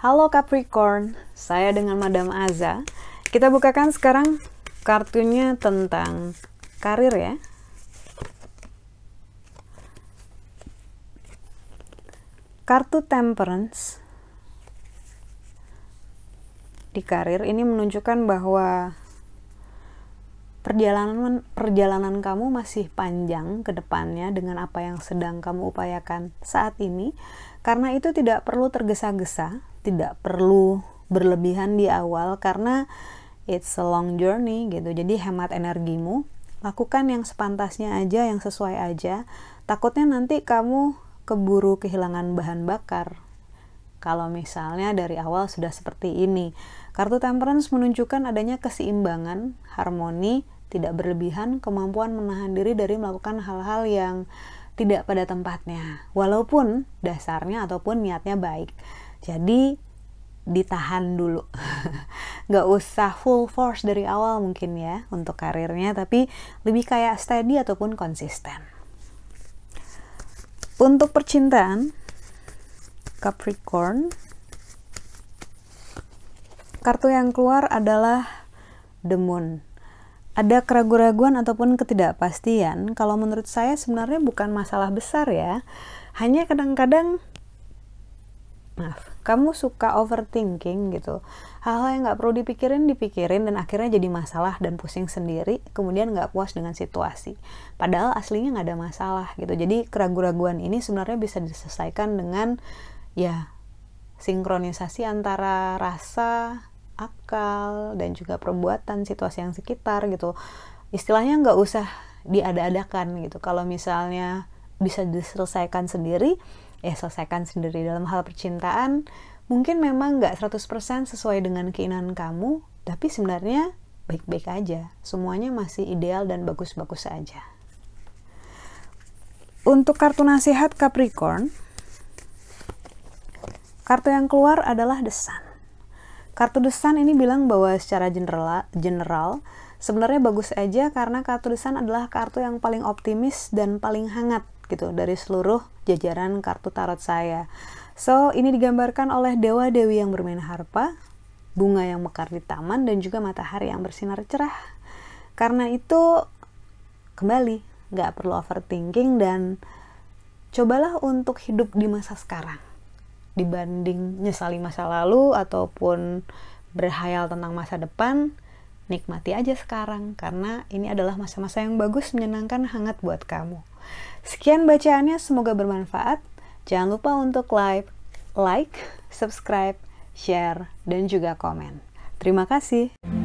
Halo Capricorn, saya dengan Madam Aza. Kita bukakan sekarang kartunya tentang karir ya. Kartu Temperance di karir ini menunjukkan bahwa perjalanan perjalanan kamu masih panjang ke depannya dengan apa yang sedang kamu upayakan saat ini. Karena itu tidak perlu tergesa-gesa, tidak perlu berlebihan di awal karena it's a long journey gitu. Jadi hemat energimu, lakukan yang sepantasnya aja, yang sesuai aja. Takutnya nanti kamu keburu kehilangan bahan bakar. Kalau misalnya dari awal sudah seperti ini, kartu temperance menunjukkan adanya keseimbangan, harmoni, tidak berlebihan, kemampuan menahan diri dari melakukan hal-hal yang tidak pada tempatnya, walaupun dasarnya ataupun niatnya baik. Jadi ditahan dulu, nggak usah full force dari awal mungkin ya untuk karirnya, tapi lebih kayak steady ataupun konsisten. Untuk percintaan, Capricorn, kartu yang keluar adalah The Moon ada keraguan-raguan ataupun ketidakpastian, kalau menurut saya sebenarnya bukan masalah besar ya. Hanya kadang-kadang maaf, kamu suka overthinking gitu. Hal-hal yang nggak perlu dipikirin, dipikirin dan akhirnya jadi masalah dan pusing sendiri, kemudian nggak puas dengan situasi. Padahal aslinya nggak ada masalah gitu. Jadi keraguan-raguan ini sebenarnya bisa diselesaikan dengan ya sinkronisasi antara rasa, akal dan juga perbuatan situasi yang sekitar gitu. Istilahnya nggak usah diada-adakan gitu. Kalau misalnya bisa diselesaikan sendiri ya selesaikan sendiri. Dalam hal percintaan mungkin memang nggak 100% sesuai dengan keinginan kamu tapi sebenarnya baik-baik aja. Semuanya masih ideal dan bagus-bagus saja untuk kartu nasihat Capricorn kartu yang keluar adalah The Sun Kartu desan ini bilang bahwa secara general, general sebenarnya bagus aja karena kartu desan adalah kartu yang paling optimis dan paling hangat gitu dari seluruh jajaran kartu tarot saya. So, ini digambarkan oleh dewa-dewi yang bermain harpa, bunga yang mekar di taman, dan juga matahari yang bersinar cerah. Karena itu, kembali, nggak perlu overthinking dan cobalah untuk hidup di masa sekarang dibanding nyesali masa lalu ataupun berhayal tentang masa depan nikmati aja sekarang karena ini adalah masa-masa yang bagus menyenangkan hangat buat kamu. Sekian bacaannya semoga bermanfaat. Jangan lupa untuk like like subscribe share dan juga komen. Terima kasih